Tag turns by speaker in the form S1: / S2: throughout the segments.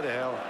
S1: É Lauderdale.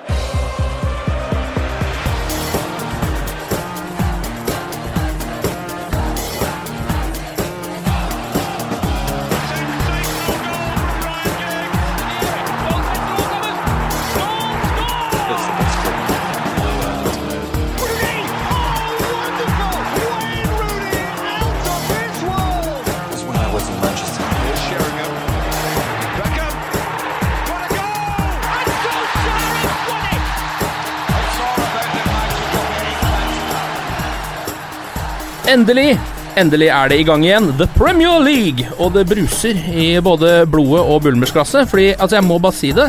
S2: Endelig! Endelig er det i gang igjen. The Premier League! Og det bruser i både blodet og Bulmers-glasset. Fordi, altså, jeg må bare si det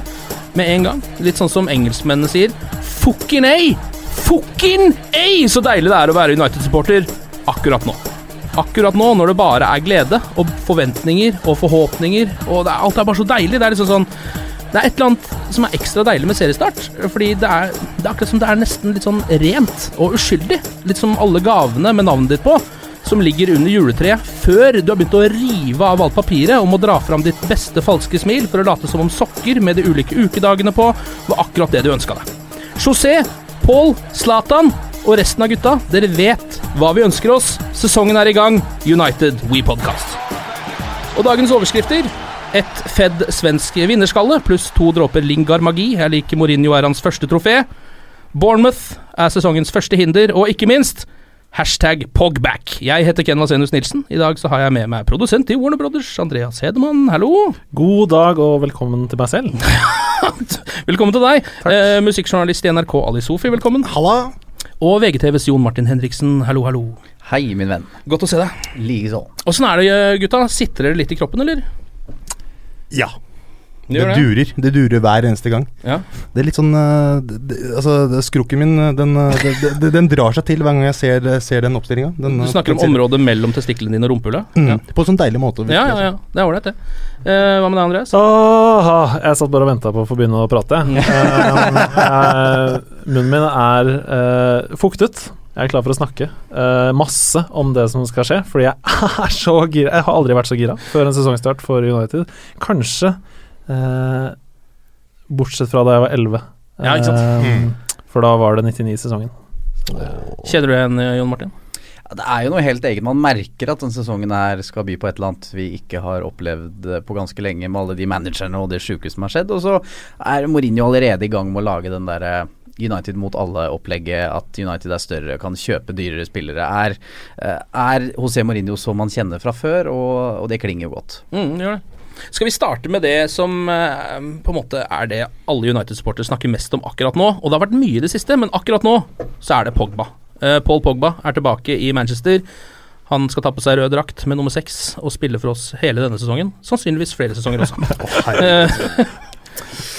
S2: med en gang. Litt sånn som engelskmennene sier. Fucking A! Fucking A! Så deilig det er å være United-supporter akkurat nå. Akkurat nå, når det bare er glede og forventninger og forhåpninger, og det alt er bare så deilig. Det er liksom sånn Det er et eller annet som er ekstra deilig med seriestart. Fordi det er, det er akkurat som det er nesten litt sånn rent og uskyldig. Litt som alle gavene med navnet ditt på, som ligger under juletreet før du har begynt å rive av alt papiret og må dra fram ditt beste falske smil for å late som om sokker med de ulike ukedagene på var akkurat det du ønska deg. José, Paul, Zlatan og resten av gutta, dere vet hva vi ønsker oss. Sesongen er i gang. United We Podcast. Og dagens overskrifter et fedd svensk vinnerskalle pluss to dråper Lingar-magi. Jeg liker Mourinho er hans første trofé. Bournemouth er sesongens første hinder, og ikke minst hashtag Pogback. Jeg heter Ken Vasenus Nilsen. I dag så har jeg med meg produsent i Warner Brothers, Andreas Hedemann. Hallo.
S3: God dag og velkommen til meg selv.
S2: Velkommen til deg. Eh, musikkjournalist i NRK Ali Sofi, velkommen.
S3: Halla.
S2: Og VGTVs Jon Martin Henriksen. Hallo, hallo.
S4: Hei, min venn.
S2: Godt å se deg.
S4: Likeså.
S2: Åssen er det, gutta? Sitter dere litt i kroppen, eller?
S5: Ja. Det,
S2: det,
S5: durer. Det durer hver eneste gang.
S2: Ja.
S5: Det er litt sånn eh, det, Altså, skrukken min, eh, den, eh, det, den drar seg til hver gang jeg ser, ser den oppstillinga.
S2: Du snakker om området mellom testiklene dine og rumpehullet?
S5: Mm,
S2: Ja.
S5: På en sånn deilig måte.
S2: Ja, ja, ja. Det er ålreit, det. Eh, hva med deg, Andreas?
S3: Åh, jeg satt bare og venta på å få begynne å prate. Eh, eh, munnen min er eh, fuktet. Jeg er klar for å snakke uh, masse om det som skal skje, fordi jeg er så gira. Jeg har aldri vært så gira før en sesongstart for United. Kanskje uh, bortsett fra da jeg var 11.
S2: Ja, ikke sant?
S3: Eh, For da var det 99-sesongen.
S2: Kjeder du igjen, Jon Martin?
S4: Ja, det er jo noe helt eget. Man merker at denne sesongen her skal by på et eller annet vi ikke har opplevd på ganske lenge, med alle de managerne og det sjuke som har skjedd. Og så er Mourinho allerede i gang med å lage den derre United mot alle-opplegget, at United er større, kan kjøpe dyrere spillere. Er, eh, er José Mourinho som man kjenner fra før, og, og det klinger jo godt.
S2: Mm, gjør det. Skal vi starte med det som eh, på en måte er det alle United-supportere snakker mest om akkurat nå? Og det har vært mye i det siste, men akkurat nå så er det Pogba. Eh, Paul Pogba er tilbake i Manchester. Han skal ta på seg rød drakt med nummer seks og spille for oss hele denne sesongen. Sannsynligvis flere sesonger også. Eh,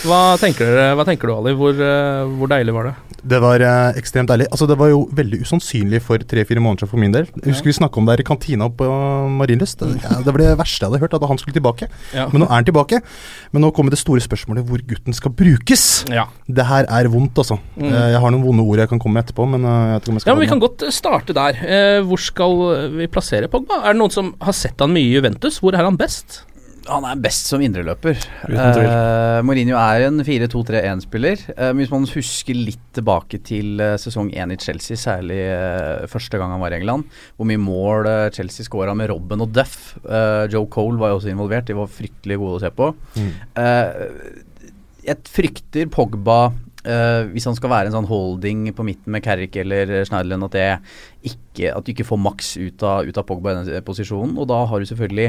S2: hva, tenker dere, hva tenker du, Ali? Hvor, eh, hvor deilig var det?
S5: Det var eh, ekstremt deilig. Altså, det var jo veldig usannsynlig for tre-fire måneder siden for min del. Jeg husker vi snakka om det her i kantina på Marienlyst. Det, ja, det var det verste jeg hadde hørt, at han skulle tilbake.
S2: Ja.
S5: Men nå er han tilbake. Men nå kommer det store spørsmålet hvor gutten skal brukes.
S2: Ja.
S5: Det her er vondt, altså.
S2: Mm.
S5: Eh, Jeg har noen vonde ord jeg kan komme med etterpå, men eh, jeg vet ikke om jeg skal
S2: Ja, men Vi kan godt eh, starte der. Eh, hvor skal vi plassere Pogba? Er det noen som har sett han mye i Juventus? Hvor er han best?
S4: Han er best som indreløper. Uh, Mourinho er en 4-2-3-1-spiller. Uh, men hvis man husker litt tilbake til uh, sesong 1 i Chelsea, særlig uh, første gang han var i England, hvor mye mål eh, Chelsea skåra med Robben og Duff. Eh, Joe Cole var jo også involvert, de var fryktelig gode å se på.
S5: Mm.
S4: Eh, jeg frykter Pogba eh, hvis han skal være en sånn holding på midten med Carrick eller Schneiderlund, at, ikke, at du ikke får maks ut av, ut av Pogba i den posisjonen. Og da har du selvfølgelig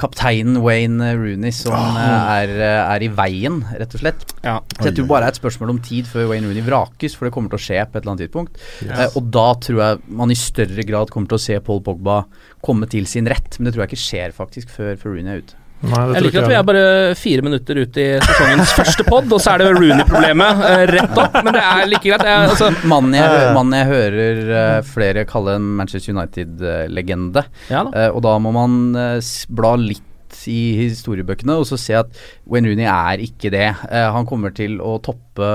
S4: kapteinen Wayne Rooney som oh. er, er, i veien, rett og slett.
S2: Ja.
S4: Så jeg tror bare det er et spørsmål om tid før Wayne Rooney vrakes, for det kommer til å skje på et eller annet tidspunkt.
S3: Yes.
S4: Uh, og da tror jeg man i større grad kommer til å se Paul Pogba komme til sin rett, men det tror jeg ikke skjer faktisk før, før Rooney er ute.
S3: Nei,
S2: Jeg liker
S3: ikke
S2: at vi er bare fire minutter ut i sesongens første pod, og så er det Rooney-problemet uh, rett opp. Men det er like greit. Jeg, altså,
S4: Mannen jeg, mannen jeg hører uh, flere kalle en Manchester United-legende.
S2: Ja.
S4: Eh, og da må man eh, bla litt i historiebøkene og så se at Wayne Rooney er ikke det. Eh, han kommer til å toppe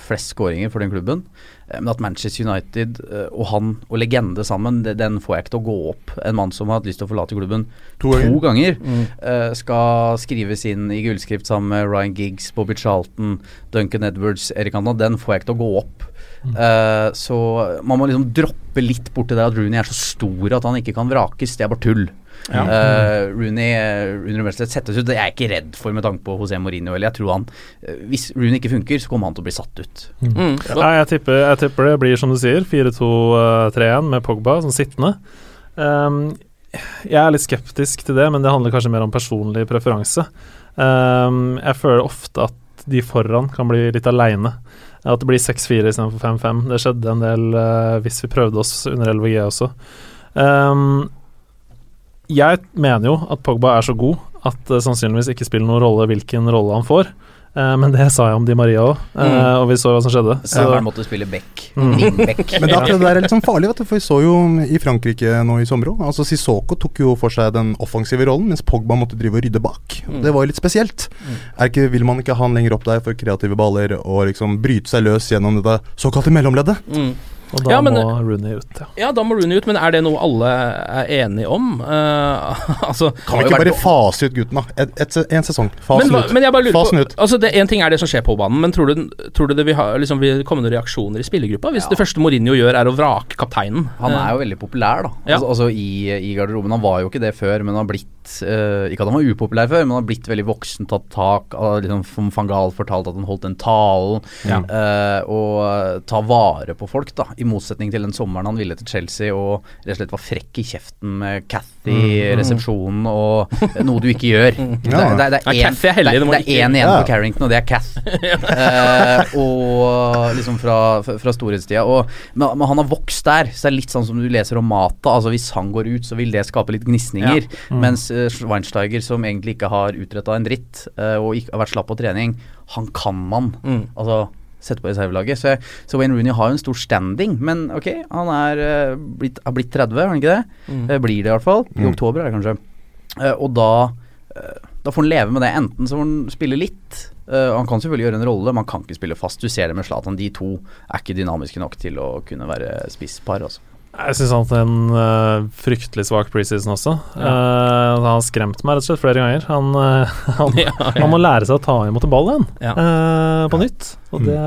S4: flest skåringer for den klubben. Eh, Men at Manchester United eh, og han og legende sammen, den får jeg ikke til å gå opp. En mann som har hatt lyst til å forlate klubben
S5: To
S4: to
S5: ganger.
S2: Mm.
S4: eh, skal skrives inn i gullskrift sammen med Ryan Giggs, Bobby Charlton, Duncan Edwards, Erik Anna. Den får jeg ikke til å gå opp. Eh, så man må liksom droppe litt borti det at Rooney er så stor at han ikke kan vrakes. Det er bare tull.
S2: Ja.
S4: Uh, Rooney Rooney under settes ut. Det er jeg ikke redd for med tanke på José Mourinho. Eller jeg tror han eh, Hvis Rooney ikke funker, så kommer han til å bli satt ut.
S2: mm, så,
S3: Nei, jeg tipper, jeg tipper det blir som du sier, 4-2-3-1 med Pogba som sittende. Um, jeg er litt skeptisk til det, men det handler kanskje mer om personlig preferanse. Um, jeg føler ofte at de foran kan bli litt aleine. At det blir 6-4 istedenfor 5-5. Det skjedde en del uh, hvis vi prøvde oss under LVG også. Ehm, jeg mener jo at Pogba er så god at det sannsynligvis ikke spiller noen rolle hvilken rolle han får. Eh, men det sa jeg om Di Maria òg,
S4: Mm.
S3: og vi så hva som skjedde.
S4: Så han måtte spille back.
S3: Mm.
S5: Men det, er det er litt sånn farlig, vet du, for vi så jo i Frankrike nå i sommer òg. Altså Sissoko tok jo for seg den offensive rollen, mens Pogba måtte drive og rydde bak.
S2: Mm.
S5: Det var jo litt spesielt. Er ikke, vil man ikke ha han lenger opp der for kreative baller og liksom bryte seg løs gjennom dette såkalte mellomleddet?
S3: Og da
S2: Ja, men-
S3: må Rooney ut, ja.
S2: Ja, da må Rooney ut, men er det noe alle er enige om? Uh, altså
S5: Kan vi ikke bare fase ut gutten, da? Et, et, en sesong. Fase
S2: men,
S5: ut.
S2: men lurer
S5: Fase ut.
S2: altså det, En ting er det som skjer på banen, men tror du, tror du det vil, ha, liksom, vil komme noen reaksjoner i spillergruppa? Hvis det første Mourinho gjør, er å vrake kapteinen?
S4: Han er jo veldig populær, da.
S2: Ja.
S4: Altså, altså i, i garderoben. Han var jo ikke det før, men han har blitt eh, Ikke at han var upopulær før, men han har blitt veldig voksen, tatt tak av liksom, Som van Gaal fortalte at han holdt den talen.
S2: Ja.
S4: Uh, og eh, ta vare på folk, da. I motsetning til den sommeren han ville til Chelsea og rett og slett var frekk i kjeften med Cathy i
S2: Mm.
S4: resepsjonen og noe du ikke gjør. Det,
S5: Ja.
S4: det, det, er det, én igjen
S5: Ja.
S4: på Carrington, og det er Cath. uh, og liksom fra, fra storhetstida. Og, men, men han har vokst der, så det er litt sånn som du leser om Mata. Altså Hvis han går ut, så vil det skape litt gnisninger.
S3: Mm.
S4: Mens uh, Schweinsteiger, som egentlig ikke har utretta en dritt, eh, og ikke har vært slapp på trening, han kan man.
S2: Mm.
S4: Altså sette på reservelaget. Så, så Wayne Rooney har jo en stor standing, men ok, han er eh, blitt, har blitt 30, har han ikke det?
S2: Mm.
S4: Eh, blir det i hvert fall. I
S5: Mm.
S4: oktober er det kanskje. Eh, og da eh, da får han leve med det. Enten så får han spille litt. eh, han kan selvfølgelig gjøre en rolle, man kan ikke spille fast. Du ser det med Zlatan. De to er ikke dynamiske nok til å kunne være spisspar. Altså.
S3: Jeg syns han hadde en uh, fryktelig svak preseason også. Eh, han har skremt meg rett og slett flere ganger. Han, eh, han,
S2: Ja, ja.
S3: han må lære seg å ta imot en ball igjen,
S2: Ja.
S3: eh, på nytt. Og det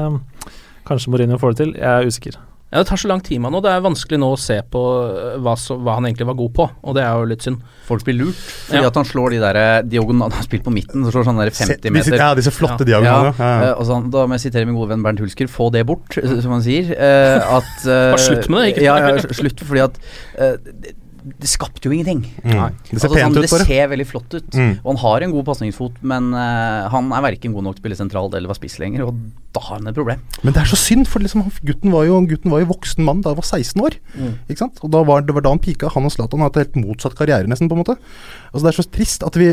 S3: Kanskje Mourinho får det til, jeg er usikker.
S2: Ja, Det tar så lang tid med han, og det er vanskelig nå å se på øh, hva, så, hva han egentlig var god på, og det er jo litt synd.
S4: Folk blir lurt fordi
S2: Ja.
S4: at han slår de der diagonalene Han har spilt på midten, så slår sånn der 50 meter.
S5: ja, disse flotte
S2: Ja.
S5: diagonalene. Ja.
S4: eh, og sånn, da må jeg sitere min gode venn Bernt Hulsker, få det bort, eh, som han sier. eh, at eh,
S2: Bare slutt med det, ikke?
S4: Ja, ja, slutt, fordi at eh, det, skapte jo ingenting.
S5: Mm. Det ser
S4: Altså,
S5: pent
S4: sånn,
S5: ut,
S4: det ser veldig flott ut.
S5: Mm.
S4: Og han har en god pasningsfot, men uh, han er verken god nok til å spille sentralt eller være spiss lenger, og da har han et problem.
S5: Men det er så synd, for liksom, gutten var jo gutten var jo voksen mann da han var 16 år.
S4: Mm.
S5: Ikke sant? Og da var, Det var da han pika. Han og Zlatan har hatt helt motsatt karriere, nesten. på en måte Altså Det er så trist at vi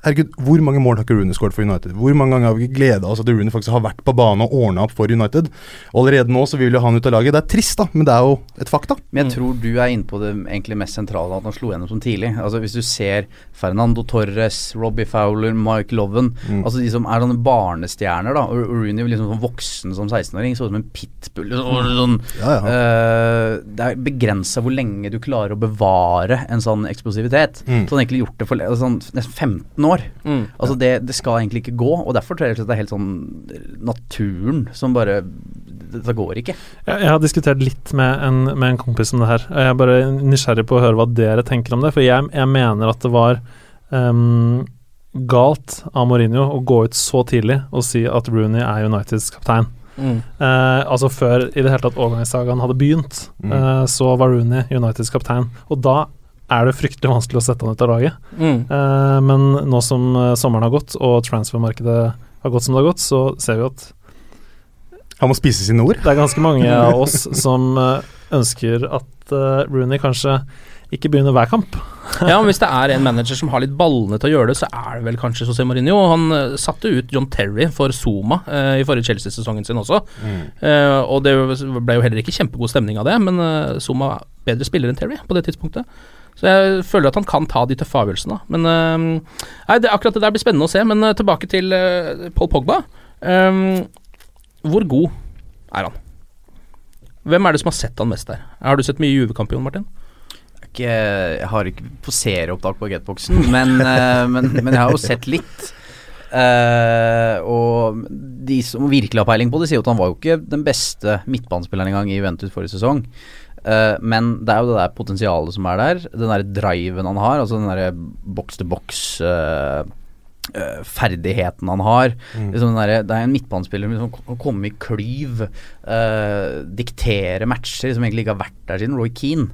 S5: Herregud, hvor mange mål har ikke Rooney skåret for United? Hvor mange ganger har vi ikke gleda oss at Rooney faktisk har vært på banen og ordna opp for United? Og Allerede nå så vil jo han ut av laget. Det er trist, da, men det er jo et fakta.
S4: Men jeg tror du er inne på det egentlig mest sentrale, at han slo gjennom som tidlig. Altså Hvis du ser Fernando Torres, Robbie Fowler, Mike Loven
S5: Mm.
S4: Altså de som er sånne barnestjerner, da. Og Rooney liksom sånn voksen som 16-åring, så ut som en pitbull. og Sånn,
S5: Ja, ja.
S4: eh, det er begrensa hvor lenge du klarer å bevare en sånn eksplosivitet.
S5: Mm.
S4: Så han egentlig gjort det for altså, sånn, nesten 15 år.
S2: Mm.
S4: Altså det, det skal egentlig ikke gå, og derfor tror jeg det er helt sånn naturen som bare Dette går ikke.
S3: Jeg, jeg har diskutert litt med en, med en kompis om det her. Jeg er bare nysgjerrig på å høre hva dere tenker om det. For jeg, jeg mener at det var um, galt av Mourinho å gå ut så tidlig og si at Rooney er Uniteds kaptein.
S2: Mm.
S3: Uh, altså før i det hele tatt overgangssagaen hadde begynt,
S5: Mm.
S3: uh, så var Rooney Uniteds kaptein. Og da er det fryktelig vanskelig å sette han ut av laget.
S2: Mm.
S3: Eh, men nå som eh, sommeren har gått, og transfermarkedet har gått som det har gått, så ser vi at
S5: Han må spise sine ord.
S3: det er ganske mange av oss som eh, ønsker at uh, Rooney kanskje ikke begynner hver kamp.
S2: Ja, men Hvis det er en manager som har litt ballene til å gjøre det, så er det vel kanskje José Mourinho. Han satte ut John Terry for Zuma uh, i forrige Chelsea-sesongen sin også. Eh, og det ble jo heller ikke kjempegod stemning av det, men Zuma er bedre spiller enn Terry på det tidspunktet. Så jeg føler at han kan ta de tøffe avgjørelsene. Men eh, nei, det, akkurat det der blir spennende å se. Men eh, tilbake til eh, Paul Pogba. Um, hvor god er han? Hvem er det som har sett han mest der? Har du sett mye Juve-kamp, Jon Martin?
S4: ikke, jeg har ikke på serieopptak på Getboxen, men, eh, men, men jeg har jo sett litt. Uh, og de som virkelig har peiling på det, sier at han var jo ikke den beste midtbanespilleren engang i Juventus forrige sesong. Eh, men det er jo det der potensialet som er der, den der driven han har, altså den derre box to box eh, eh, ferdigheten han har. Liksom den derre- det er en midtbanespiller som liksom komme i klyv, uh, diktere matcher som egentlig ikke har vært der siden Roy Keane.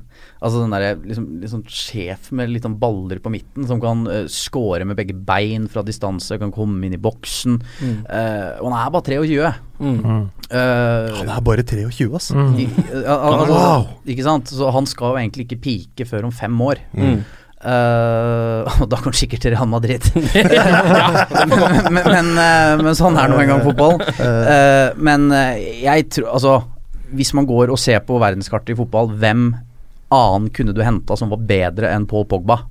S4: Altså den derre liksom, liksom sjef med litt sånn baller på midten, som kan uh, score med begge bein fra distanse, kan komme inn i boksen.
S2: Mm.
S4: Uh, og han er bare 23.
S2: Mm.
S4: Uh,
S5: Han er bare 23, ass.
S4: i, al- al- altså,
S5: Wow.
S4: Ikke sant? Så han skal jo egentlig ikke pike før om fem år.
S2: Mm.
S4: Eh, og da kan sikkert til Real Madrid. men, men, men, men sånn er nå engang fotball. Uh, men jeg tror Altså, hvis man går og ser på verdenskartet i fotball, hvem annen kunne du henta som var bedre enn Paul Pogba?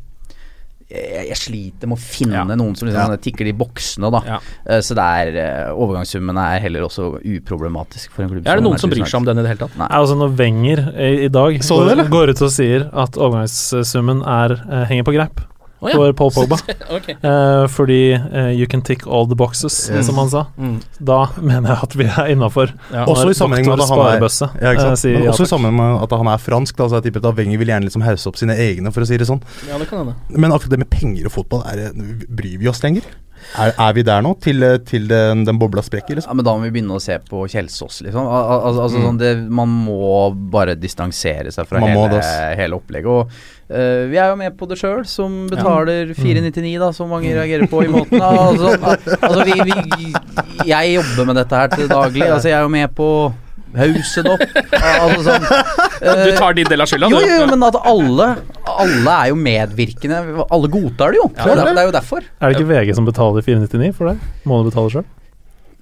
S4: Jeg, jeg sliter med å finne noen som liksom tikker de boksene, da.
S2: Ja.
S4: Eh, så det er eh, overgangssummene er heller også uproblematisk for en klubb.
S2: Er det noen som bryr seg om den i det hele tatt?
S4: Nei.
S3: Altså når Wenger i, i dag går, går ut og sier at overgangssummen er, eh, henger på greip
S2: Å, ja.
S3: for Paul Pogba.
S2: okay.
S3: Eh, fordi eh, you can tick all the boxes,
S5: Yes.
S3: som han sa.
S2: Mm.
S3: Da mener jeg at vi er innafor.
S2: Ja.
S5: Også i sammenheng med at han er,
S3: Sparebøsse,
S5: ja,
S3: eh,
S5: også i sammenheng med at han er fransk. Da, så jeg tipper at Wenger vil gjerne liksom hause opp sine egne, for å si det sånn.
S2: Ja, det kan.
S5: Men akkurat det med penger og fotball, er bryr vi oss lenger? Er, er vi der nå, til, til den, den bobla sprekker? Liksom?
S4: Ja, men da må vi begynne å se på Kjelsås, liksom. Al al altså, mm. sånn, det, man må bare distansere seg fra hele, hele opplegget. Og uh, vi er jo med på det sjøl, som betaler 499, da, som mange reagerer på i måten. Altså, altså vi, vi, jeg jobber med dette her til daglig. Altså, jeg er jo med på hause det opp. Altså, sånn,
S2: Du
S4: eh,
S2: tar din del av skylda,
S4: jo,
S2: du.
S4: jo, jo, men at alle Alle er jo medvirkende. Alle godtar det jo. det, er, det er jo derfor.
S3: Er det ikke VG som betaler 499 for det? Må du betale sjøl?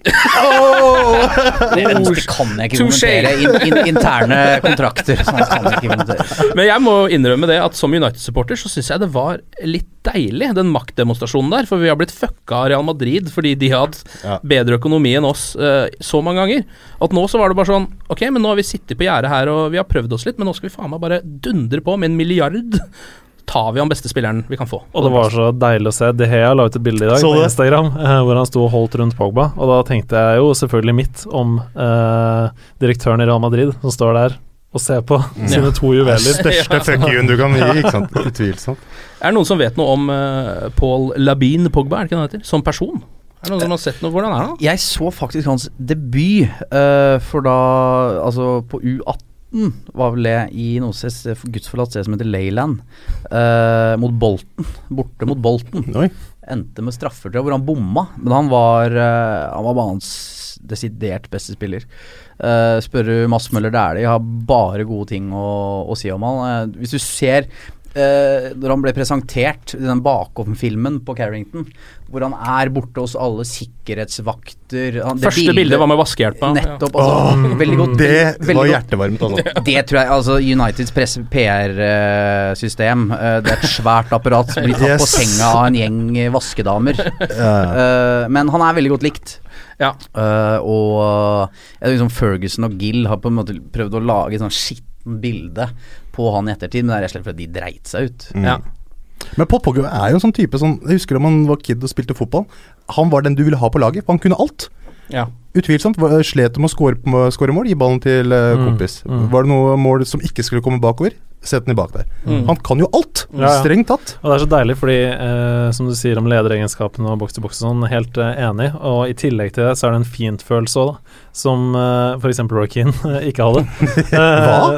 S4: Det, det kan jeg ikke kommentere. In, in, interne kontrakter. Sånn jeg.
S2: Men jeg må innrømme det at som United-supporter så syns jeg det var litt deilig, den maktdemonstrasjonen der. For vi har blitt fucka av Real Madrid fordi de har hatt
S5: Ja.
S2: bedre økonomi enn oss uh, så mange ganger. At nå så var det bare sånn Ok, men nå har vi sittet på gjerdet her og vi har prøvd oss litt, men nå skal vi faen meg bare dundre på med en milliard. Tar vi han beste spilleren vi kan få.
S3: Og det var så deilig å se. De Hea la ut et bilde i dag på? Instagram eh, hvor han sto og holdt rundt Pogba. Og da tenkte jeg jo selvfølgelig mitt om eh, direktøren i Real Madrid som står der og ser på sine to juveler.
S5: største fuck you-en du kan gi, ikke sant? Utvilsomt.
S2: Er det noen som vet noe om uh, Paul Labine Pogba, er det ikke det han heter? Som person? Er det noen som har sett noe? Hvordan er han?
S4: Jeg så faktisk hans debut, eh, for da Altså, på U18 var vel det i noe gudsforlatt sted som heter Leyland, eh, mot Bolten. Borte mot Bolten.
S5: Oi.
S4: Endte med straffer, tror jeg, hvor han bomma. Men han var, eh, han var banens desidert beste spiller. Uh, spør du Mads Møller Dæhlie, har bare gode ting å, å si om han. Eh, hvis du ser eh, når han ble presentert i den bakom-filmen på Carrington, hvor han er borte hos alle sikkerhetsvakter han, det
S2: Første bildet var med vaskehjelpa.
S4: Nettopp. Altså, veldig godt.
S5: Det
S4: veldig
S5: var
S4: godt-
S5: hjertevarmt, altså.
S4: det tror jeg, altså Uniteds PR-system eh, Det er et svært apparat som blir tatt på senga av en gjeng vaskedamer. Eh, men han er veldig godt likt.
S2: Ja.
S4: Uh, og liksom Ferguson og Gill har på en måte prøvd å lage sånn skitten bilde på han i ettertid, men det er rett og slett fordi de dreit seg ut.
S5: Mm.
S2: Ja.
S5: Men Paul Pogba er jo en sånn type som Jeg husker da man var kid og spilte fotball. Han var den du ville ha på laget, for han kunne alt.
S2: Ja.
S5: Utvilsomt. Slet du med å score, mål, gi ballen til kompis.
S3: Mm,
S5: kompis.
S3: mm.
S5: Var det noe mål som ikke skulle komme bakover? Sett den i bak der.
S3: Mm.
S5: Han kan jo alt!
S3: Ja, ja.
S5: Strengt tatt.
S3: Og det er så deilig, fordi eh, som du sier om lederegenskapene og boks til boks og sånn, helt eh, enig. Og i tillegg til det så er det en fint-følelse òg, da. Som eh, f.eks. Roy Keane ikke hadde.
S5: Hva?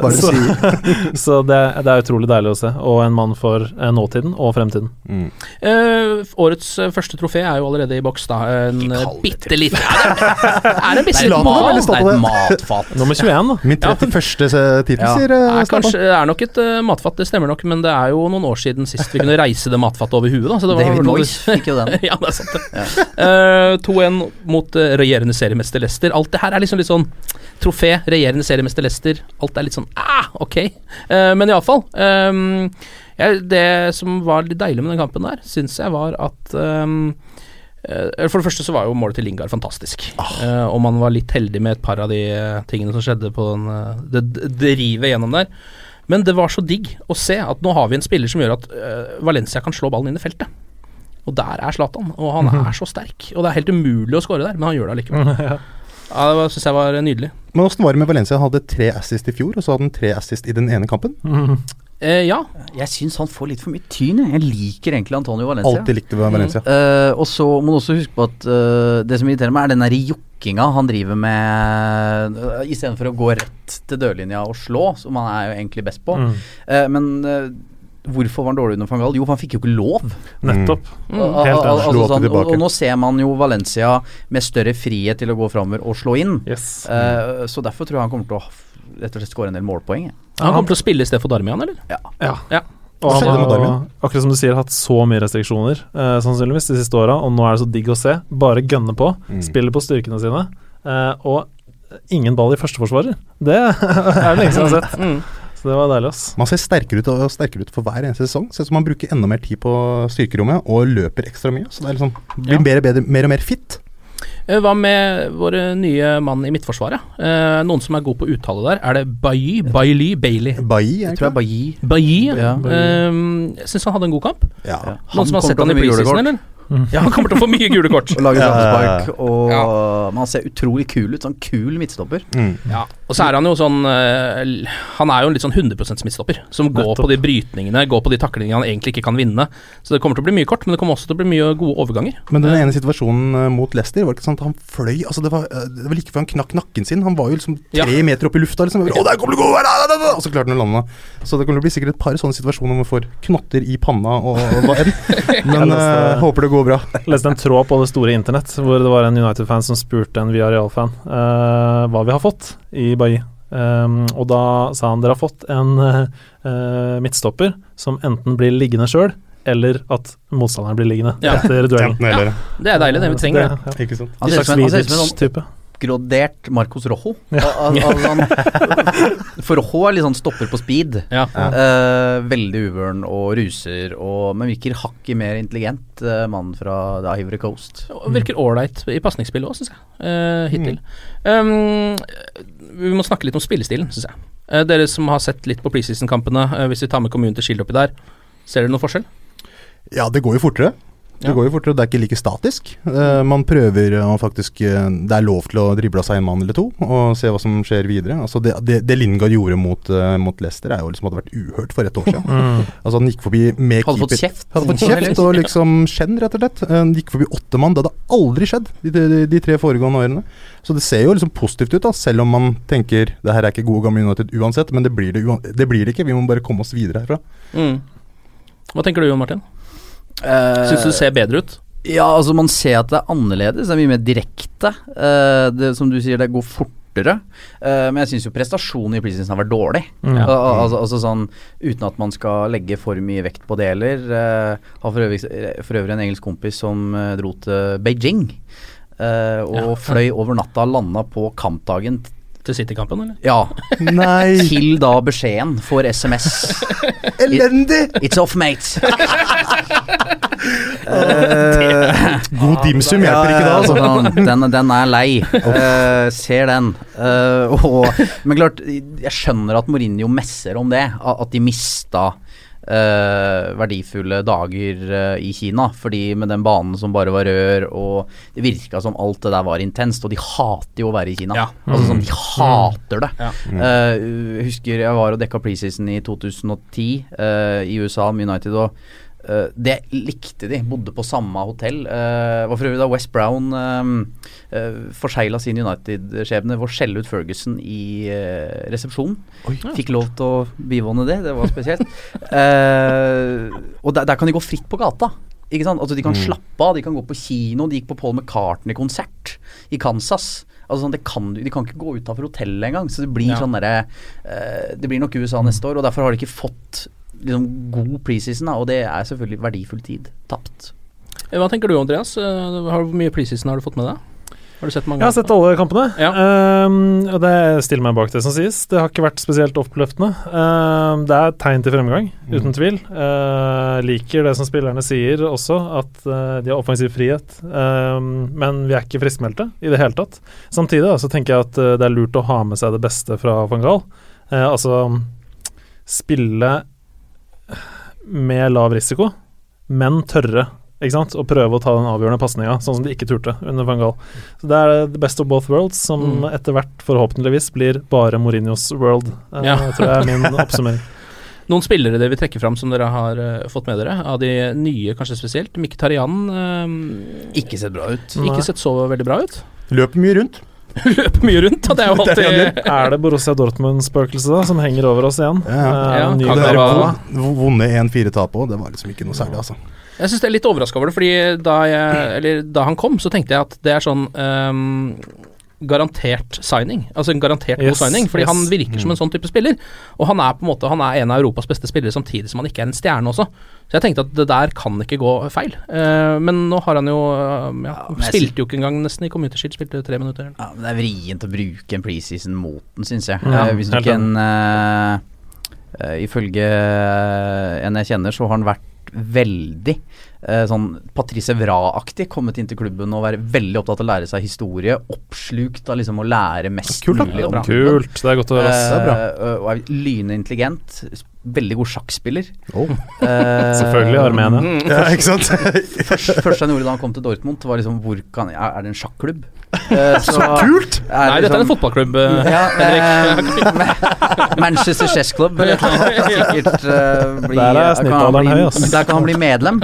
S5: Hva er det du sier?
S3: så det, det er utrolig deilig å se. Og en mann for eh, nåtiden og fremtiden.
S5: Mm.
S2: Eh, årets eh, første trofé er jo allerede i boks, da. En bitte liten Er det en bitte
S5: av
S2: Det er et matfat.
S3: Nummer 21, da.
S5: Min 31. tittel,
S2: Ja.
S5: sier
S2: Det
S5: eh,
S2: er, det er nok et eh, matfat, det stemmer nok, men det er jo noen år siden sist vi kunne reise det matfatet over huet. Da, så det var
S4: David Moyes fikk jo den.
S2: ja, det er sant, det. Eh, 2-1 mot uh, regjerende seriemester Leicester. Alt det her er liksom litt sånn trofé, regjerende seriemester Leicester. Alt er litt sånn ah, ok. Uh, men iallfall. Um, ja, det som var litt deilig med den kampen der, syns jeg var at um, For det første så var jo målet til Lingard fantastisk. Eh, og man var litt heldig med et par av de tingene som skjedde på den, det, det rivet gjennom der. Men det var så digg å se at nå har vi en spiller som gjør at eh, Valencia kan slå ballen inn i feltet. Og der er Zlatan, og han er så sterk. Og det er helt umulig å skåre der, men han gjør det allikevel.
S3: Ja.
S2: Ja, det syns jeg var nydelig.
S5: Men åssen var det med Valencia? Han hadde tre assist i fjor, og så hadde han tre assist i den ene kampen.
S2: Eh, ja.
S4: Jeg syns han får litt for mye tyn. jeg. Liker egentlig Antonio Valencia.
S5: Alltid likte Valencia.
S4: Eh, og så må du også huske på at eh, det som irriterer meg, er den derre jokkinga han driver med uh, istedenfor å gå rett til dørlinja og slå, som han er jo egentlig best på.
S3: Mm.
S4: Eh, men eh, hvorfor var han dårlig under van Gaal? Jo, for han fikk jo ikke lov.
S3: Nettopp.
S4: Mm.
S3: Helt
S4: Al- al- altså sånn, og, og nå ser man jo Valencia med større frihet til å gå framover og slå inn.
S3: Yes.
S4: Eh, så derfor tror jeg han kommer til å rett og slett skåre en del målpoeng. jeg.
S2: Han kommer til å spille i stedet for Darmian, eller?
S4: Ja.
S3: Ja.
S2: Ja.
S3: Og han har, akkurat som du sier, hatt så mye restriksjoner eh, sannsynligvis de siste åra, og nå er det så digg å se. Bare gønne på,
S5: Mm.
S3: Spiller på styrkene sine, eh, og ingen ball i førsteforsvarer. Det er det lenge siden jeg har sett.
S2: Mm.
S3: Så det var deilig, ass.
S5: Man ser sterkere ut og sterkere ut for hver eneste sesong. Ser ut som man bruker enda mer tid på styrkerommet og løper ekstra mye. Så det er liksom, blir
S2: Ja.
S5: mer, og bedre, mer og mer fit.
S2: Eh, Hva med våre nye mann i Midtforsvaret? Eh, noen som er god på uttale der? Er det Bailly? Bailly? Bailey?
S5: Bailly,
S4: Jeg tror
S5: det?
S4: er Bailly.
S2: Bailly?
S4: Ja.
S2: Eh, syns han hadde en god kamp.
S5: Ja.
S2: Noen som har sett han i preseason, eller? Ja, han kommer til å få mye gule kort.
S4: Og
S5: lage
S4: straffespark. Og
S2: Ja.
S4: man ser utrolig kul ut. Sånn kul midtstopper.
S5: Mm.
S2: Ja, og så er han jo sånn eh, Han er jo en litt sånn 100% midtstopper, som går
S3: Nettopp.
S2: på de brytningene, går på de taklingene han egentlig ikke kan vinne. Så det kommer til å bli mye kort, men det kommer også til å bli mye gode overganger.
S5: Men den ene situasjonen eh, mot Leicester var det ikke sånn at han fløy altså det, var, eh, det var like før han knakk nakken sin. Han var jo liksom tre
S2: Ja.
S5: meter opp i lufta. Liksom. Å, der kommer det da! Og så klarte han å lande. Så det kommer til å bli sikkert et par sånne situasjoner hvor man får knotter i panna og, hva enn. Men eh, håper det går bra.
S3: Jeg leste en tråd på det store internett hvor det var en United-fan som spurte en Villarreal-fan uh, hva vi har fått i Bailly. Um, og da sa han dere har fått en uh, midtstopper som enten blir liggende sjøl, eller at motstanderen blir liggende
S2: Ja.
S3: etter duellen.
S5: Ja.
S2: Det er deilig, det vi trenger. det.
S3: ja.
S5: Ikke sant?
S3: En slags
S4: sånn
S3: Vidic-type.
S4: Grodert Marcos Rojo. Al al al sånn, for Rojo er litt sånn stopper på speed.
S2: Ja.
S4: Uh, veldig uvøren og ruser, og, men virker hakket mer intelligent, uh, mann fra The Ivory Coast.
S2: Og virker ålreit i pasningsspillet òg, syns jeg. uh, hittil. Um, vi må snakke litt om spillestilen, syns jeg. Dere som har sett litt på preseason-kampene, hvis vi tar med kommunen til Shield oppi der, ser dere noen forskjell?
S5: Ja, det går jo fortere. Det går jo fortere, og det er ikke like statisk. Uh, man prøver å faktisk uh, Det er lov til å drible av seg en mann eller to og se hva som skjer videre. Altså det, det, det Lingard gjorde mot, uh, mot Leicester, er jo liksom hadde vært uhørt for et år siden.
S3: Mm.
S5: Altså Han gikk forbi med
S4: Hadde fått kjeft.
S5: Hadde fått kjeft og liksom skjenn, rett og slett. Han gikk forbi åtte mann. Det hadde aldri skjedd de, de, de tre foregående årene. Så det ser jo liksom positivt ut, da, selv om man tenker det her er ikke gode gamle United uansett. Men det blir det, uan det blir det ikke. Vi må bare komme oss videre herfra.
S2: Mm. Hva tenker du, Jon Martin?
S4: Uh,
S2: Syns du det ser bedre ut?
S4: Ja, altså man ser at det er annerledes. Det er mye mer direkte. Uh, det, som du sier, det går fortere. Uh, men jeg syns jo prestasjonen i Pleasingsen har vært dårlig.
S3: Mm.
S4: Al al altså, altså sånn Uten at man skal legge for mye vekt på det heller. Eh, har for øvrig, for øvrig en engelsk kompis som eh, dro til Beijing. eh, og
S2: Ja.
S4: fløy over natta, landa på kampdagen.
S2: Til City-kampen, eller?
S4: Ja,
S5: Nei!
S4: til da beskjeden får SMS.
S5: Elendig!
S4: It's off, mate.
S5: God dimsum hjelper ikke da, altså.
S4: sånn, den, den er lei. Uh, ser den. Uh, og, men klart, jeg skjønner at Mourinho messer om det. At de mista eh, verdifulle dager eh, i Kina. Fordi med den banen som bare var rør, og det virka som alt det der var intenst. Og de hater jo å være i Kina.
S2: Ja.
S4: Altså sånn, De
S2: Mm.
S4: hater det.
S2: Ja.
S4: Eh, jeg husker jeg var og dekka preseason i 2010 eh, i USA med United. og eh, det likte de. Bodde på samme hotell. Uh, var for øvrig da West Brown uh, uh, forsegla sin United-skjebne ved å skjelle ut Ferguson i uh, resepsjonen. Fikk lov til å bivåne det. Det var spesielt. Eh, og der, der kan de gå fritt på gata. Ikke sant? Altså De kan
S5: Mm.
S4: slappe av, de kan gå på kino. De gikk på Paul McCartney-konsert i Kansas. Altså sånn, det kan, De kan ikke gå utafor hotellet engang. Så det blir
S2: Ja.
S4: sånn der, eh, Det blir nok USA neste år, og derfor har de ikke fått liksom, god preseason. da, Og det er selvfølgelig verdifull tid tapt.
S2: Eh, Hva tenker du, Andreas? Eh, hvor mye preseason har du fått med deg? Har du sett mange?
S3: Jeg har sett alle kampene,
S2: Ja.
S3: Um, og det stiller meg bak det som sies. Det har ikke vært spesielt oppløftende. Um, det er tegn til fremgang, uten tvil. Uh, liker det som spillerne sier også, at uh, de har offensiv frihet. Um, men vi er ikke friskmeldte i det hele tatt. Samtidig da, så tenker jeg at uh, det er lurt å ha med seg det beste fra van Gaal. Eh, altså spille med lav risiko, men tørre. Ikke sant? Og prøve å ta den avgjørende pasninga, sånn som de ikke turte under van Gaal. Så Det er the best of both worlds, som
S2: Mm.
S3: etter hvert forhåpentligvis blir bare Mourinhos world. Eh,
S2: Ja.
S3: tror jeg er min oppsummering.
S2: Noen spillere dere vil trekke fram som dere har uh, fått med dere, av de nye kanskje spesielt. Mkhitaryan uh,
S4: Ikke sett bra ut.
S3: Nei.
S2: ikke sett så veldig bra ut.
S5: Løper mye rundt.
S2: Løper mye rundt, og det er jo
S5: Det er det
S2: alltid
S3: Er det Borussia Dortmund-spøkelset da, som henger over oss igjen?
S5: Ja,
S3: Eh,
S2: Ja,
S3: ny
S2: kan
S5: Det vonde 1-4-tap òg, det var liksom ikke noe særlig, altså.
S2: Jeg syns det er litt overraska over det, fordi da, jeg, eller, da han kom, så tenkte jeg at det er sånn ehm, garantert signing. Altså en garantert
S3: Yes,
S2: god signing, fordi
S3: yes.
S2: han virker som en sånn type spiller. Og han er på en måte Han er en av Europas beste spillere, samtidig som han ikke er en stjerne også. Så jeg tenkte at det der kan ikke gå feil. Uh, men nå har han jo uh, ja, Spilte jo ikke engang nesten i Community Shield, spilte tre minutter.
S4: Ja, men Det er vrient å bruke en preseason mot den, syns jeg.
S3: Ja,
S4: Eh, hvis du ikke en uh, eh, Ifølge en jeg kjenner, så har han vært veldig sånn Patrice Evra-aktig. Kommet inn til klubben og være veldig opptatt av å lære seg historie. Oppslukt av liksom å lære mest
S3: Kult,
S4: mulig om klubben.
S3: Kult. Det er godt å høre.
S5: det.
S4: Eh, og er lynintelligent. Veldig god sjakkspiller.
S5: Oh.
S4: Eh,
S3: Selvfølgelig Armenia.
S5: Ja, ikke sant?
S4: Først, første han gjorde da han kom til Dortmund, var liksom hvor kan, er, det en sjakklubb? Eh,
S5: Så kult!
S2: Nei, dette er en fotballklubb, eh,
S4: ja,
S2: Henrik.
S4: eh, Manchester Chess Club eller. Sikkert eh, bli,
S3: Der er snittalderen høy, ass.
S4: Der kan han bli medlem.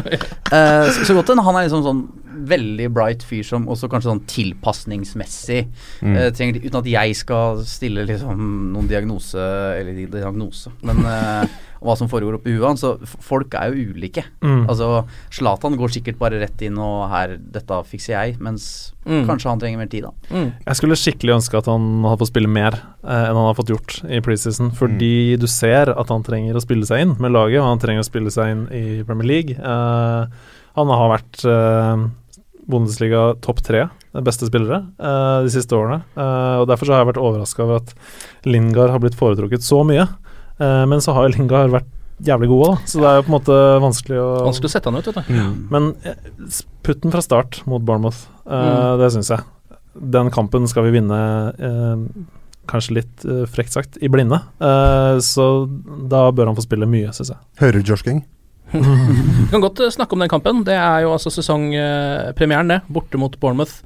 S4: Eh, så, så godt. Han er liksom sånn veldig bright fyr som også kanskje sånn tilpasningsmessig
S5: Mm.
S4: eh, trenger, Uten at jeg skal stille liksom noen diagnose Eller diagnose, men eh, om hva som foregår oppi huet hans. Så folk er jo ulike.
S3: Mm.
S4: Altså Zlatan går sikkert bare rett inn og her, dette fikser jeg, mens
S2: Mm.
S4: kanskje han trenger mer tid, da.
S2: Mm.
S3: Jeg skulle skikkelig ønske at han hadde fått spille mer eh, enn han har fått gjort i preseason, fordi du ser at han trenger å spille seg inn med laget, og han trenger å spille seg inn i Premier League. Eh, han har vært eh, Bundesliga topp tre beste spillere uh, de siste årene, Uh, og derfor så har jeg vært overraska over at Lingard har blitt foretrukket så mye. Eh, men så har jo Lingard vært jævlig god òg, så det er jo på en måte vanskelig å
S2: Vanskelig å sette han ut, vet du.
S3: Men putten putt den fra start mot Bournemouth. uh,
S2: Mm.
S3: Det syns jeg. Den kampen skal vi vinne, uh, kanskje litt uh, frekt sagt, i blinde. Eh, så da bør han få spille mye, syns jeg.
S5: Hører du Josh King?
S2: Vi kan godt eh, snakke om den kampen. Det er jo altså sesongpremieren, det. Borte mot Bournemouth.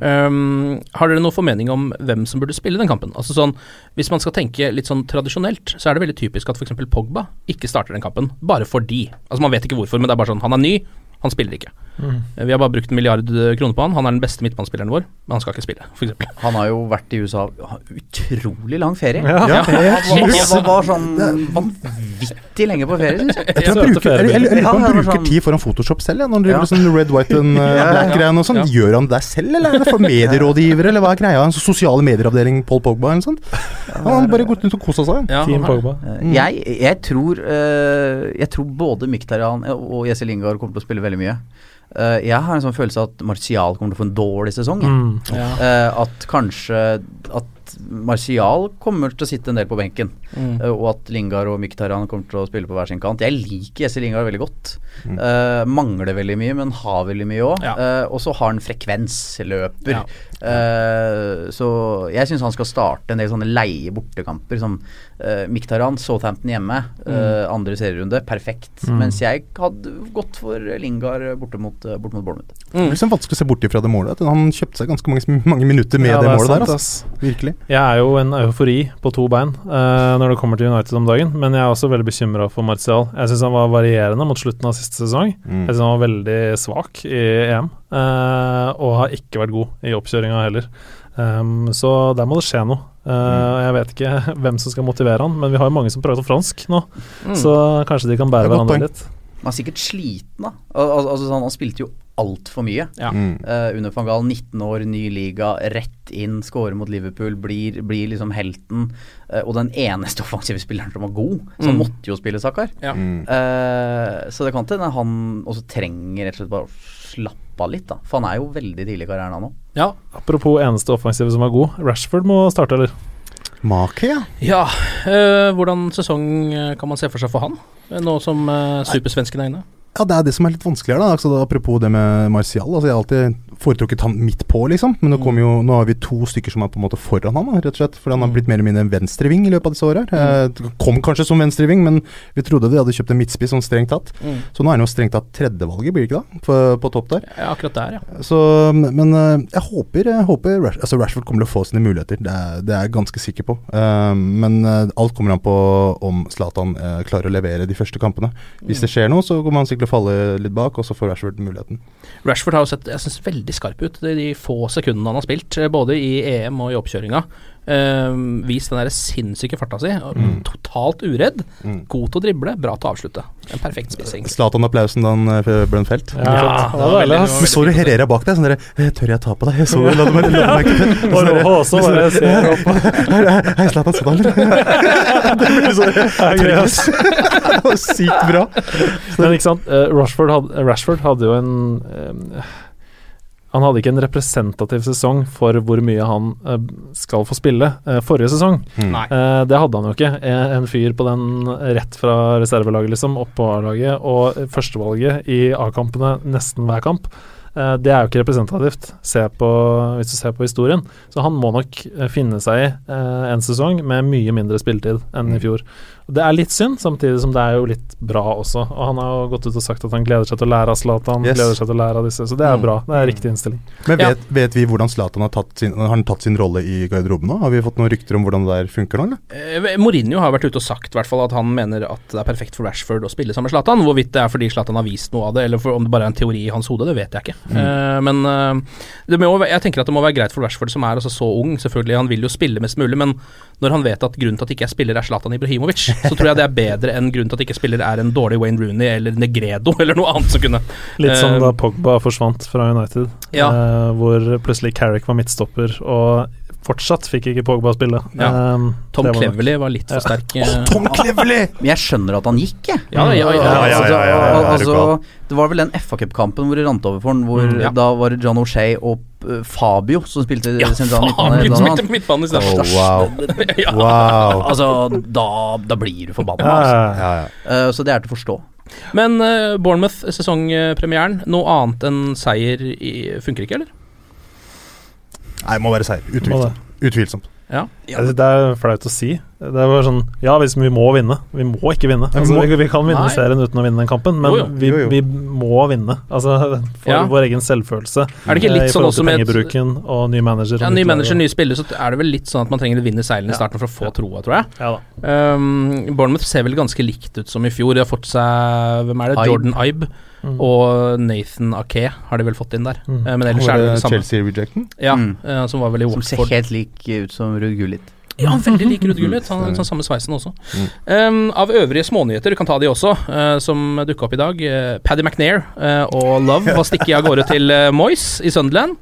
S2: Um, har dere noe formening om hvem som burde spille den kampen? Altså sånn, Hvis man skal tenke litt sånn tradisjonelt, så er det veldig typisk at f.eks. Pogba ikke starter den kampen, bare fordi. Altså Man vet ikke hvorfor, men det er bare sånn Han er ny, han spiller ikke. Mm. Vi har bare brukt en milliard eh, kroner på han. Han er den beste midtbanespilleren vår, men han skal ikke spille, f.eks.
S4: Han har jo vært i USA utrolig lang ferie.
S3: Ja,
S5: Ja,
S4: Han var, han var sånn vanvittig lenge på ferie, syns jeg.
S5: Jeg tror han bruker, eller, eller, eller han bruker
S4: sånn-
S5: tid foran Photoshop selv, ja, når han driver
S4: Ja.
S5: sånn red, white and uh,
S4: Ja, ja,
S5: black-greiene og sånn.
S2: ja.
S5: Gjør han det selv, eller er det for medierådgivere, eller hva er greia? En sånn sosiale medieravdeling Paul Pogba eller noe sånt? Han har bare gått rundt og kosa seg.
S2: Ja,
S3: Team Pogba.
S4: Mm. Jeg, jeg, tror, eh, jeg tror både Mkhitaryan og Jesse Lingard kommer til å spille veldig mye. Uh, jeg har en sånn følelse at Martial kommer til å få en dårlig sesong.
S3: Mm.
S2: ja.
S4: Uh, at kanskje At at Martial kommer til å sitte en del på benken.
S2: Mm.
S4: eh, og at Lingard og Mkhitaryan kommer til å spille på hver sin kant. Jeg liker Jesse Lingard veldig godt.
S2: Mm.
S4: Uh, mangler veldig mye, men har veldig mye òg.
S2: Ja.
S4: og så har han frekvensløper.
S2: Ja.
S4: Uh, så jeg syns han skal starte en del sånne leie bortekamper som uh, Mkhitaryan, Southampton hjemme, mm. andre serierunde. Perfekt.
S3: Mm.
S4: Mens jeg hadde gått for Lingard borte mot, uh, bort mot Bournemouth.
S5: Det er liksom vanskelig å se bort ifra det målet. Han kjøpte seg ganske mange, mange minutter med
S3: Ja,
S5: det,
S3: det
S5: målet
S3: sant,
S5: der. Altså. Virkelig.
S3: Jeg er jo en eufori på to bein uh, når det kommer til United om dagen, men jeg er også veldig bekymra for Martial. Jeg syns han var varierende mot slutten av siste sesong.
S5: Mm.
S3: Jeg syns han var veldig svak i EM, uh, og har ikke vært god i oppkjøringa heller. Um, så der må det skje noe. Eh, Jeg vet ikke hvem som skal motivere han, men vi har jo mange som prater fransk nå,
S2: Mm.
S3: så kanskje de kan bære
S5: er
S3: hverandre litt.
S4: Han er sikkert sliten, da. Al al altså, sånn, han spilte jo altfor mye.
S2: Ja.
S5: Mm.
S4: Uh, under van Gaal, 19 år, ny liga, rett inn, skårer mot Liverpool, blir, blir liksom helten. Uh, og den eneste offensive spilleren som var god. som
S2: Mm.
S4: måtte jo spille Sakar.
S2: Ja.
S5: Mm.
S4: Eh, så det kan hende han også trenger rett og slett bare å slappe av litt, da. For han er jo veldig tidlig i karrieren, han òg.
S2: Ja.
S3: Apropos eneste offensive som var god, Rashford må starte, eller?
S5: Make, ja.
S2: ja. øh, hvordan sesong kan man se for seg for han, nå som øh, supersvensken er inne?
S5: Ja, det er det som er litt vanskeligere, da. Altså, apropos det med Martial. Altså, jeg har alltid foretrukket han midt på, liksom. Men nå, kom jo, nå har vi to stykker som er på en måte foran han, rett og slett. For han har
S2: Mm.
S5: blitt mer eller mindre en venstreving i løpet av disse åra. Eh, kom kanskje som venstreving, men vi trodde de hadde kjøpt en midtspiss sånn strengt tatt.
S2: Mm.
S5: Så nå er han jo strengt tatt tredjevalget, blir det ikke da? På, på topp der.
S2: Ja, akkurat der, ja.
S5: Så, men eh, jeg håper, jeg håper Rash, altså Rashford kommer til å få sine muligheter. Det er, det er jeg ganske sikker på. Eh, men alt kommer an på om Zlatan klarer å levere de første kampene. Hvis det skjer noe, så kommer han sikkert til å falle litt bak, og så får Rashford muligheten.
S2: Rashford har jo sett jeg synes, veldig skarp ut de, få sekundene han har spilt, eh, både i EM og i oppkjøringa. Uh, vist den der sinnssyke farta si.
S5: Mm.
S2: Totalt uredd.
S5: Mm.
S2: God til å drible, bra til å avslutte. En perfekt spissing.
S5: Zlatan-applausen da han eh, ble en felt.
S3: Ja, det var
S2: det var veldig-
S5: Men så du Herrera bak deg? Sånn dere «Eh, Tør jeg ta på deg? Jeg så la meg la meg ikke. Hei, Zlatan, sånn, eller? Det blir så. Det var sykt bra.
S3: Men ikke sant, eh, Rashford, hadde, Rashford hadde jo en eh, Han hadde ikke en representativ sesong for hvor mye han eh, skal få spille eh, forrige sesong.
S5: Mm.
S3: Eh, det hadde han jo ikke. En, fyr på den rett fra reservelaget, liksom, opp på A-laget, og førstevalget i A-kampene nesten hver kamp. Eh, det er jo ikke representativt, se på, hvis du ser på historien. Så han må nok finne seg i en sesong med mye mindre spilletid enn i fjor. Det er litt synd, samtidig som det er jo litt bra også. Og han har jo gått ut og sagt at han gleder seg til å lære av Zlatan,
S5: Yes.
S3: gleder seg til å lære av disse. Så det er
S2: Mm.
S3: bra. Det er riktig innstilling.
S5: Men
S2: Ja.
S5: vet, vet vi hvordan Zlatan har tatt sin, har han tatt sin rolle i garderoben nå? Har vi fått noen rykter om hvordan det der funker nå, eller?
S2: Eh, Mourinho har vært ute og sagt i hvert fall at han mener at det er perfekt for Rashford å spille sammen med Zlatan. Hvorvidt det er fordi Zlatan har vist noe av det, eller for, om det bare er en teori i hans hode, det vet jeg ikke. Eh, men eh, det må, jeg tenker at det må være greit for Rashford, som er altså så ung. Selvfølgelig, Han vil jo spille mest mulig, men når han vet at grunnen til at ikke jeg spiller er Zlatan Ibrahimovic, så tror jeg det er bedre enn grunnen til at ikke spiller er en dårlig Wayne Rooney eller Negredo eller noe annet som kunne
S3: Litt som
S2: Eh,
S3: da Pogba forsvant fra United,
S2: Ja.
S3: eh, hvor plutselig Carrick var midtstopper, og fortsatt fikk ikke Pogba spille.
S2: Ja.
S3: Um,
S2: Tom
S3: var
S2: Cleverley var litt for sterk. eh,
S5: Tom Cleverley!
S4: Men jeg skjønner at han gikk, jeg.
S2: Ja, ja, ja, ja,
S5: ja, ja, ja, ja,
S4: altså, det var vel den FA-cupkampen hvor de rant over for han, hvor
S2: Mm, ja.
S4: da var det John O'Shay og Fabio som spilte
S2: Ja,
S4: sentral midtbane.
S2: Fabio
S4: blant
S2: spilte midtbane i stedet.
S5: Oh, wow.
S2: ja.
S5: Wow.
S4: Altså, da, da blir du forbanna. Altså.
S3: ja, ja.
S5: Ja, ja.
S4: Eh, så det er til å forstå.
S2: Men uh, Bournemouth, sesongpremieren. Noe annet enn seier i, funker ikke, eller?
S5: Nei, det må være seier. Utvilsomt. Utvilsomt.
S2: Ja.
S3: Altså, Det er flaut å si. Det er bare sånn Ja, hvis vi må vinne. Vi må ikke vinne.
S5: vi
S3: Altså, vi, vi kan vinne
S2: Nei.
S3: serien uten å vinne den kampen, men
S2: Jo, jo.
S3: Vi, vi må vinne. Altså for
S2: Ja.
S3: vår egen selvfølelse.
S2: Er det ikke litt sånn også med
S3: pengebruken og ny manager.
S2: Ja, Ny manager, nye spillere, så er det vel litt sånn at man trenger å vinne seilene i starten for å få troa, tror jeg.
S3: Ja.
S2: Um, Bournemouth ser vel ganske likt ut som i fjor. De har fått seg Hvem er det?
S4: Ibe.
S2: Jordan Ibe
S3: Mm.
S2: og Nathan Ake har de vel fått inn der.
S3: Mm.
S2: Eh, men ellers er det
S5: det
S2: samme.
S5: Chelsea-rejecten?
S2: Ja,
S4: Mm.
S2: eh, som var vel i
S4: Som ser helt lik ut som Ruud Gullit.
S2: Ja, veldig lik Ruud Gullit. Han har sånn samme sveisen også. Um, av øvrige smånyheter, du kan ta de også, uh, som dukka opp i dag. Uh, Paddy McNair uh, og Love var stikket av gårde til uh, Moyes i Sunderland.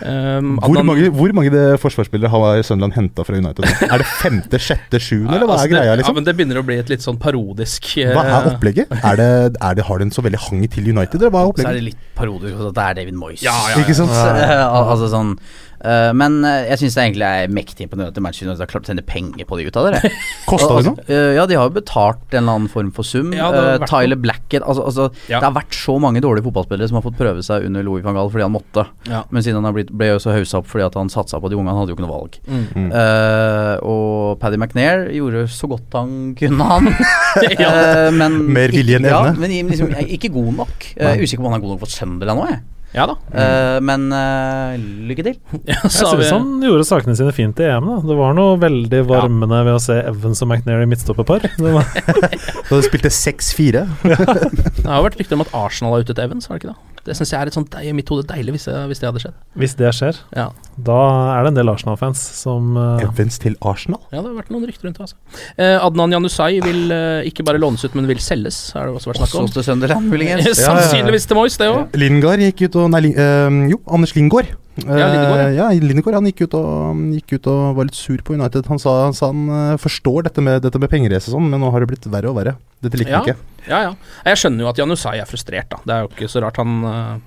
S2: Um,
S5: Hvor
S2: Adnan-
S5: mange, hvor mange det forsvarsspillere har Sunderland henta fra United? Er det femte, sjette, sjuende, eller hva
S2: Altså,
S5: er greia?
S2: liksom? Ja, men det begynner å bli et litt sånn parodisk
S5: Hva er opplegget? Er det, er det, har det en så veldig hang til United, eller hva er opplegget?
S4: Så er det litt parodisk at det er David Moyes.
S2: Ja, ja, ja.
S5: Ikke sant?
S4: Eh, altså sånn Eh, men eh, jeg syns det egentlig er mektig imponerende at Manchester United har klart å sende penger på de ut av det.
S5: Kosta det
S4: Altså, Uh, ja, de har jo betalt en eller annen form for sum.
S2: Ja, vært
S4: Tyler Blackett altså, altså,
S2: Ja.
S4: Det har vært så mange dårlige fotballspillere som har fått prøve seg under Louis van Gaal fordi han måtte.
S2: Ja.
S4: Men siden han har blitt, ble jo så haussa opp fordi at han satsa på de unge, han hadde jo ikke noe valg.
S2: Mm.
S4: Eh, og Paddy McNair gjorde så godt han kunne, han. Eh, men
S5: Mer vilje enn
S4: ikke-
S5: evne.
S4: Ja, men liksom, ikke god nok. Er usikker på om han er god nok for Sunderland nå, jeg.
S2: Ja da.
S4: Eh, men eh, lykke til.
S2: Ja,
S3: Jeg
S2: så har vi-
S3: synes han gjorde sakene sine fint i EM. da Det var noe veldig varmende ved å se Evans og McNair i midtstopperpar.
S5: Da de spilte 6-4.
S2: Det har vært rykter om at Arsenal har til Evans, har det ikke det? Det syns jeg er et sånt deilig i mitt hode deilig hvis det, hvis det hadde skjedd.
S3: Hvis det skjer,
S2: Ja.
S3: da er det en del Arsenal-fans som uh,
S5: Evans til Arsenal?
S2: ja, det har vært noen rykter rundt det. Altså. Eh, Adnan Janusai vil eh, ikke bare lånes ut, men vil selges, har det også vært snakk om.
S4: Også til Sunderland, muligens.
S2: Sannsynligvis til Moyes, det òg.
S5: Lingard gikk ut og Nei, eh, jo, Anders Lingard.
S2: Ja, Lindegård,
S5: ja. ja, Lindegård han gikk ut, og, gikk ut og var litt sur på United. Han sa, han, sa han eh, forstår dette med, dette med pengerace og sånn, men nå har det blitt verre og verre. Dette liker
S2: Ja.
S5: han ikke.
S2: Ja, ja. Jeg skjønner jo at Janusai er frustrert, da. Det er jo ikke så rart han uh,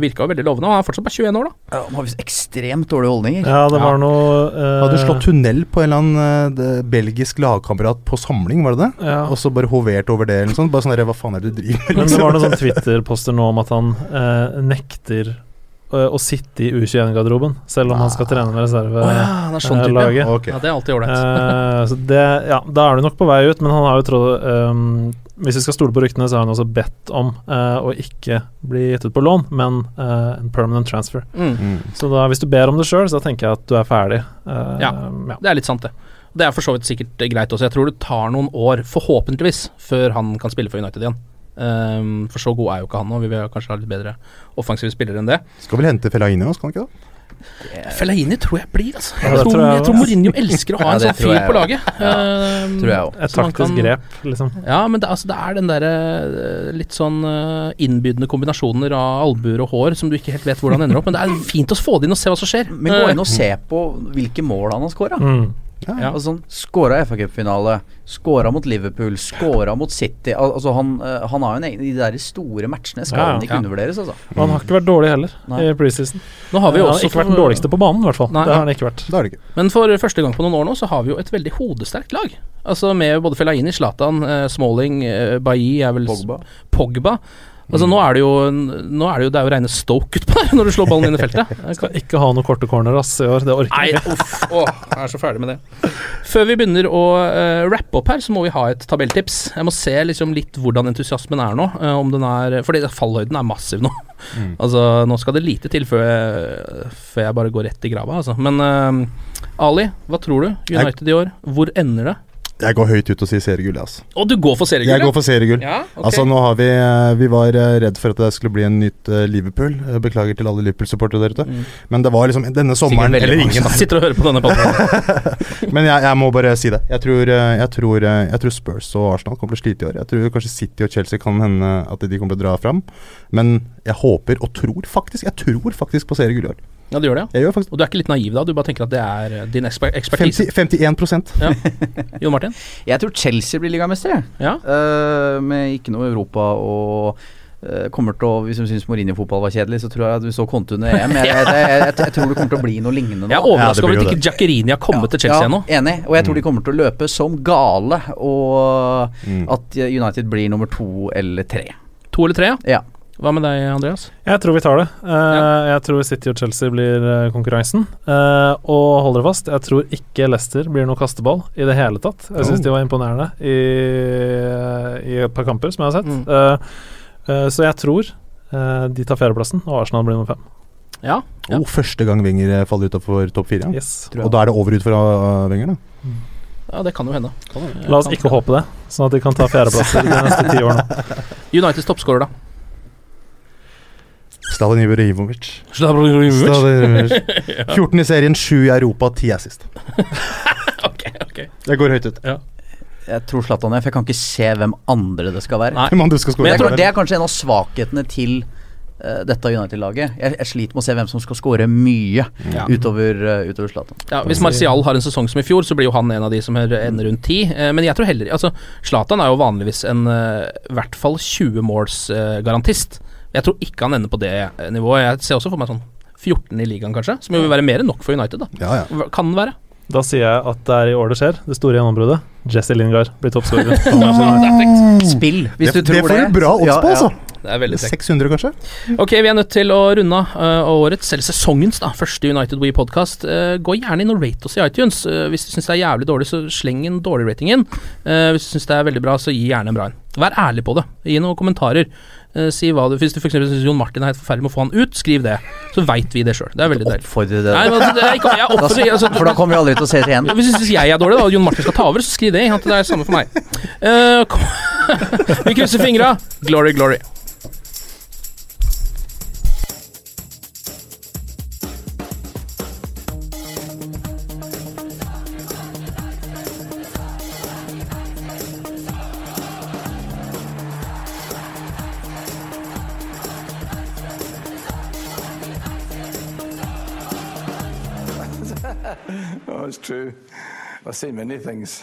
S2: virka jo veldig lovende. Og han er fortsatt bare 21 år, da.
S4: Ja, han har visst ekstremt dårlige holdninger.
S3: Ja, det
S2: Ja.
S3: var noe uh,
S5: Hadde slått tunnel på en eller annen uh, belgisk lagkamerat på samling, var det det?
S3: ja.
S5: Og så bare hovert over det eller noe sånt. Bare sånn herre, hva faen er det du driver med?
S3: Men det var noen sånn Twitter-poster nå om at han uh, nekter eh, å sitte i U21-garderoben, selv om han skal trene med reserve.
S2: Oh, ja, er sånn
S3: eh,
S2: type. Ja.
S5: Okay.
S2: Ja, det er alltid ålreit.
S3: uh, det, ja, da er du nok på vei ut, men han har jo trodd um, Hvis vi skal stole på ryktene, så har han også bedt om eh, å ikke bli gitt ut på lån, men eh, en permanent transfer.
S2: mm.
S5: Mm.
S3: Så da, hvis du ber om det sjøl, så tenker jeg at du er ferdig. Eh,
S2: Ja.
S3: ja.
S2: Det er litt sant, det. Det er for så vidt sikkert eh, greit også. Jeg tror det tar noen år, forhåpentligvis, før han kan spille for United igjen. Ehm, for så god er jo ikke han nå. Vi vil kanskje ha litt bedre offensive spillere enn det.
S5: Skal vel hente Fellaini nå, skal han ikke det?
S2: Fellaini tror jeg blir, altså.
S3: Ja,
S2: Jeg, tror,
S3: tror jeg
S2: jeg tror. Mourinho elsker å ha
S4: Ja,
S2: en sånn fyr på
S4: laget.
S2: laget. um,
S4: tror jeg også.
S3: Et taktisk
S2: kan-
S3: grep, liksom.
S2: Ja, men det, altså, det er den derre eh, litt sånn eh, innbydende kombinasjoner av albuer og hår som du ikke helt vet hvordan ender opp. Men det er fint å få det inn og se hva som skjer.
S4: Men gå inn og se på hvilke mål han har scora.
S3: Mm.
S2: Ja.
S4: Altså, sånn, Skåra FA Cup-finale, skåra mot Liverpool, skåra mot City. Al altså Han, eh, han har jo en egen De der store matchene skal
S3: Ja, ja.
S4: han ikke undervurderes, altså.
S3: Og han har ikke vært dårlig heller
S4: Nei.
S3: i preseason.
S2: Nå har vi også
S3: han har ikke vært den dårligste på banen, i hvert fall.
S2: Nei.
S3: Det har han ikke vært.
S5: Det det ikke.
S2: Men for første gang på noen år nå, så har vi jo et veldig hodesterkt lag. Altså med både Fellaini, Zlatan, eh, Smalling, eh, Bailly er vel
S4: Pogba.
S2: Pogba. Altså nå er det jo Nå er det jo Det er jo reine Stoke utpå der når du slår ballen inn i feltet. Jeg
S3: Skal ikke ha noe korte corner ass i år, det orker jeg ikke.
S2: uff. Jeg er så ferdig med det. Før vi begynner å uh, rappe opp her, så må vi ha et tabelltips. Jeg må se liksom litt hvordan entusiasmen er nå. uh, om den er Fordi fallhøyden er massiv nå. Altså Nå skal det lite til før jeg, før jeg bare går rett i grava, altså. Men uh, Ali, hva tror du? United i år, hvor ender det?
S5: Jeg går høyt ut og sier seriegull, altså.
S2: Og du går for seriegull?
S5: Jeg går for seriegull.
S2: Ja, okay.
S5: Altså nå har Vi eh, Vi var eh, redd for at det skulle bli en nytt eh, Liverpool. Beklager til alle Liverpool-supportere der ute.
S2: Mm.
S5: Men det var liksom denne sommeren eller
S4: mange
S5: ingen.
S2: Jeg sitter og hører på denne podkasten.
S5: Men jeg, jeg må bare si det. Jeg tror, jeg, tror, jeg tror Spurs og Arsenal kommer til å slite i år. Jeg tror kanskje City og Chelsea kan hende at de kommer til å dra fram. Men jeg håper og tror faktisk Jeg tror faktisk på seriegull i år.
S2: Ja, du gjør det, ja.
S5: Jeg gjør faktisk
S2: Og du er ikke litt naiv da? Du bare tenker at det er eh, din eksper ekspertise?
S5: 50, 51%
S2: Ja. Jon Martin?
S4: Jeg tror Chelsea blir ligamester, jeg.
S2: Ja.
S4: Uh, med ikke noe Europa og eh, kommer til å, Hvis du syns Mourinho-fotball var kjedelig, så tror jeg at vi så Conte under EM. Jeg, jeg, jeg, jeg, jeg tror det kommer til å bli noe lignende nå.
S2: Jeg er overraska over at ikke Jackerini har kommet til Chelsea
S4: ja,
S2: ennå.
S4: Enig. Og jeg tror de kommer til å løpe som gale, og
S5: Mm.
S4: at United blir nummer to eller tre.
S2: To eller tre, ja.
S4: Ja.
S2: Hva med deg, Andreas?
S3: Jeg tror vi tar det. Eh, Jeg tror City og Chelsea blir eh, konkurransen. Uh, og hold dere fast, jeg tror ikke Leicester blir noe kasteball i det hele tatt. Jeg syns
S5: Oh.
S3: de var imponerende i, i et par kamper som jeg har sett.
S2: Mm.
S3: Uh, eh, så jeg tror eh, de tar fjerdeplassen, og Arsenal blir nummer fem.
S2: Ja. ja.
S5: Oh, første gang Wenger faller utafor topp fire. ja.
S3: Yes.
S5: Og da er det over ut fra uh, Wenger, da.
S2: ja, det kan jo hende.
S3: La oss ikke håpe det, sånn at de kan ta fjerdeplasser de neste ti årene.
S2: Uniteds toppskårer, da?
S5: Slaven Ibrahimovic.
S2: ok,
S5: Slaven Ibrahimovic. 14 i serien, 7 i Europa, 10 er sist.
S2: ok.
S5: Jeg går høyt ut.
S4: Jeg tror Zlatan er, for jeg kan ikke se hvem andre det skal være.
S2: Nei.
S5: Hvem andre skal
S4: Men jeg tror det er kanskje en av svakhetene til uh, dette United-laget. Jeg, jeg sliter med å se hvem som skal skåre mye
S2: Ja.
S4: utover, uh, utover Zlatan.
S2: Ja, hvis Martial har en sesong som i fjor, så blir jo han en av de som er- ender rundt ti. Eh, men jeg tror heller Altså, Zlatan er jo vanligvis en i hvert fall 20 måls-garantist. Jeg tror ikke han ender på det eh, nivået. Jeg ser også for meg sånn 14 i ligaen, kanskje. Som jo vil være mer enn nok for United, da.
S5: Ja, ja.
S2: Kan den være.
S3: Da sier jeg at det er i år det skjer, det store gjennombruddet. Jesse Lingard blir toppskårer.
S4: Spill, hvis
S5: det,
S4: du tror
S5: det Det får du bra odds
S4: Ja,
S5: på,
S4: ja.
S5: altså.
S2: Det er veldig frekt.
S5: 600, kanskje?
S2: Ok, vi er nødt til å runde av uh, årets, eller sesongens, da, første United We podcast. Uh, gå gjerne inn og rate oss i iTunes. Uh, hvis du syns det er jævlig dårlig, så sleng en dårlig rating inn. Uh, hvis du syns det er veldig bra, så gi gjerne en bra en. Vær ærlig på det. Gi noen kommentarer. Uh, si hva du Hvis du f.eks. syns Jon Martin er helt forferdelig, må få han ut, skriv det. Så veit vi det sjøl. Det er veldig deilig.
S4: Oppfordre det.
S2: Nei, men altså, det er ikke, jeg oppfordrer altså,
S4: for da kommer vi aldri til å se det igjen.
S2: Hvis du syns jeg er dårlig, da, og Jon Martin skal ta over, så skriv det. At det er samme for meg. Uh, vi krysser fingra. Glory, glory.
S6: oh, it's true. I've seen many things.